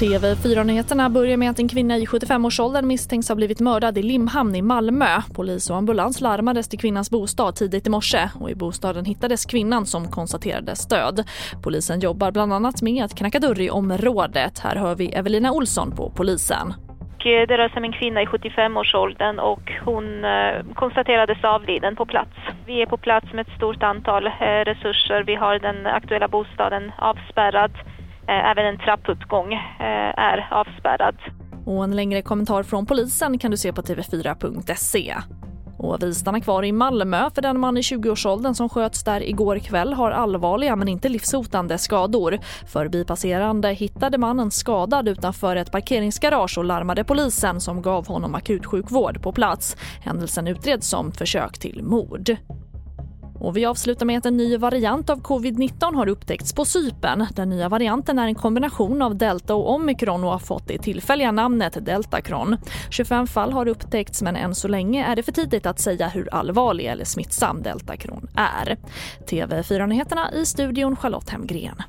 TV4-nyheterna börjar med att en kvinna i 75-årsåldern misstänks ha blivit mördad i Limhamn i Malmö. Polis och ambulans larmades till kvinnans bostad tidigt i morse och i bostaden hittades kvinnan som konstaterades död. Polisen jobbar bland annat med att knacka dörr i området. Här hör vi Evelina Olsson på polisen. Eh, det rör sig om en kvinna i 75-årsåldern och hon eh, konstaterades avliden på plats. Vi är på plats med ett stort antal eh, resurser. Vi har den aktuella bostaden avspärrad. Eh, även en trappuppgång eh, är avspärrad. Och en längre kommentar från polisen kan du se på tv4.se. Och vi stannar kvar i Malmö för den man i 20-årsåldern som sköts där igår kväll har allvarliga men inte livshotande skador. Förbipasserande hittade mannen skadad utanför ett parkeringsgarage och larmade polisen som gav honom akutsjukvård på plats. Händelsen utreds som försök till mord. Och vi avslutar med att en ny variant av covid-19 har upptäckts på Sypen. Den nya varianten är en kombination av delta och omikron och har fått det tillfälliga namnet deltacron. 25 fall har upptäckts men än så länge är det för tidigt att säga hur allvarlig eller smittsam deltacron är. TV4-nyheterna i studion Charlotte Hemgren.